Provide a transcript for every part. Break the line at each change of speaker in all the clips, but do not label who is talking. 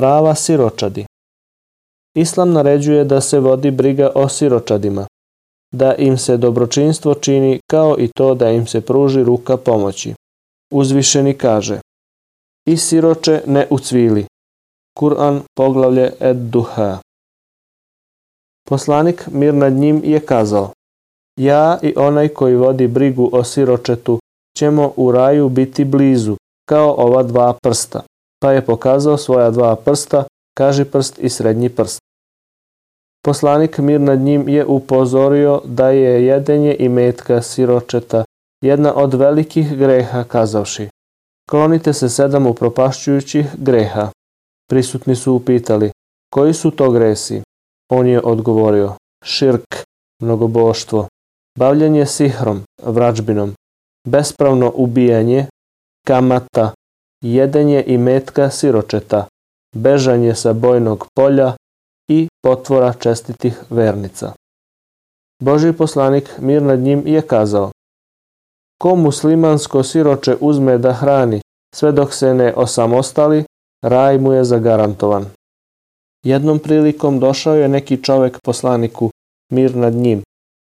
Prava siročadi Islam naređuje da se vodi briga o siročadima, da im se dobročinstvo čini kao i to da im se pruži ruka pomoći. Uzvišeni kaže I siroče ne ucvili. Kur'an poglavlje Ed Duha. Poslanik mir nad njim je kazao Ja i onaj koji vodi brigu o siročetu ćemo u raju biti blizu, kao ova dva prsta. Pa je pokazao svoja dva prsta, kaži prst i srednji prst. Poslanik mir nad njim je upozorio da je jedenje i metka siročeta jedna od velikih greha kazavši. Klonite se sedam upropašćujućih greha. Prisutni su upitali, koji su to gresi? On je odgovorio, širk, mnogoboštvo, bavljanje sihrom, vrađbinom, bespravno ubijanje, kamata, jedenje i metka siročeta, bežanje sa bojnog polja i potvora čestitih vernica. Boži poslanik mir nad njim je kazao Ko muslimansko siroče uzme da hrani sve dok se ne osamostali, raj mu je zagarantovan. Jednom prilikom došao je neki čovek poslaniku, mir nad njim,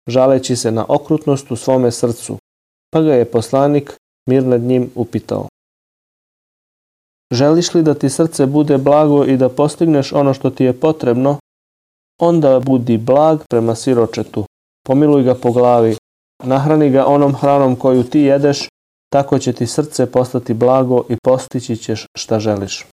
žaleći se na okrutnost u svome srcu, pa ga je poslanik, mir nad njim, upitao. Želiš li da ti srce bude blago i da postigneš ono što ti je potrebno? Onda budi blag prema siročetu, pomiluj ga po glavi, nahrani ga onom hranom koju ti jedeš, tako će ti srce postati blago i postići ćeš šta želiš.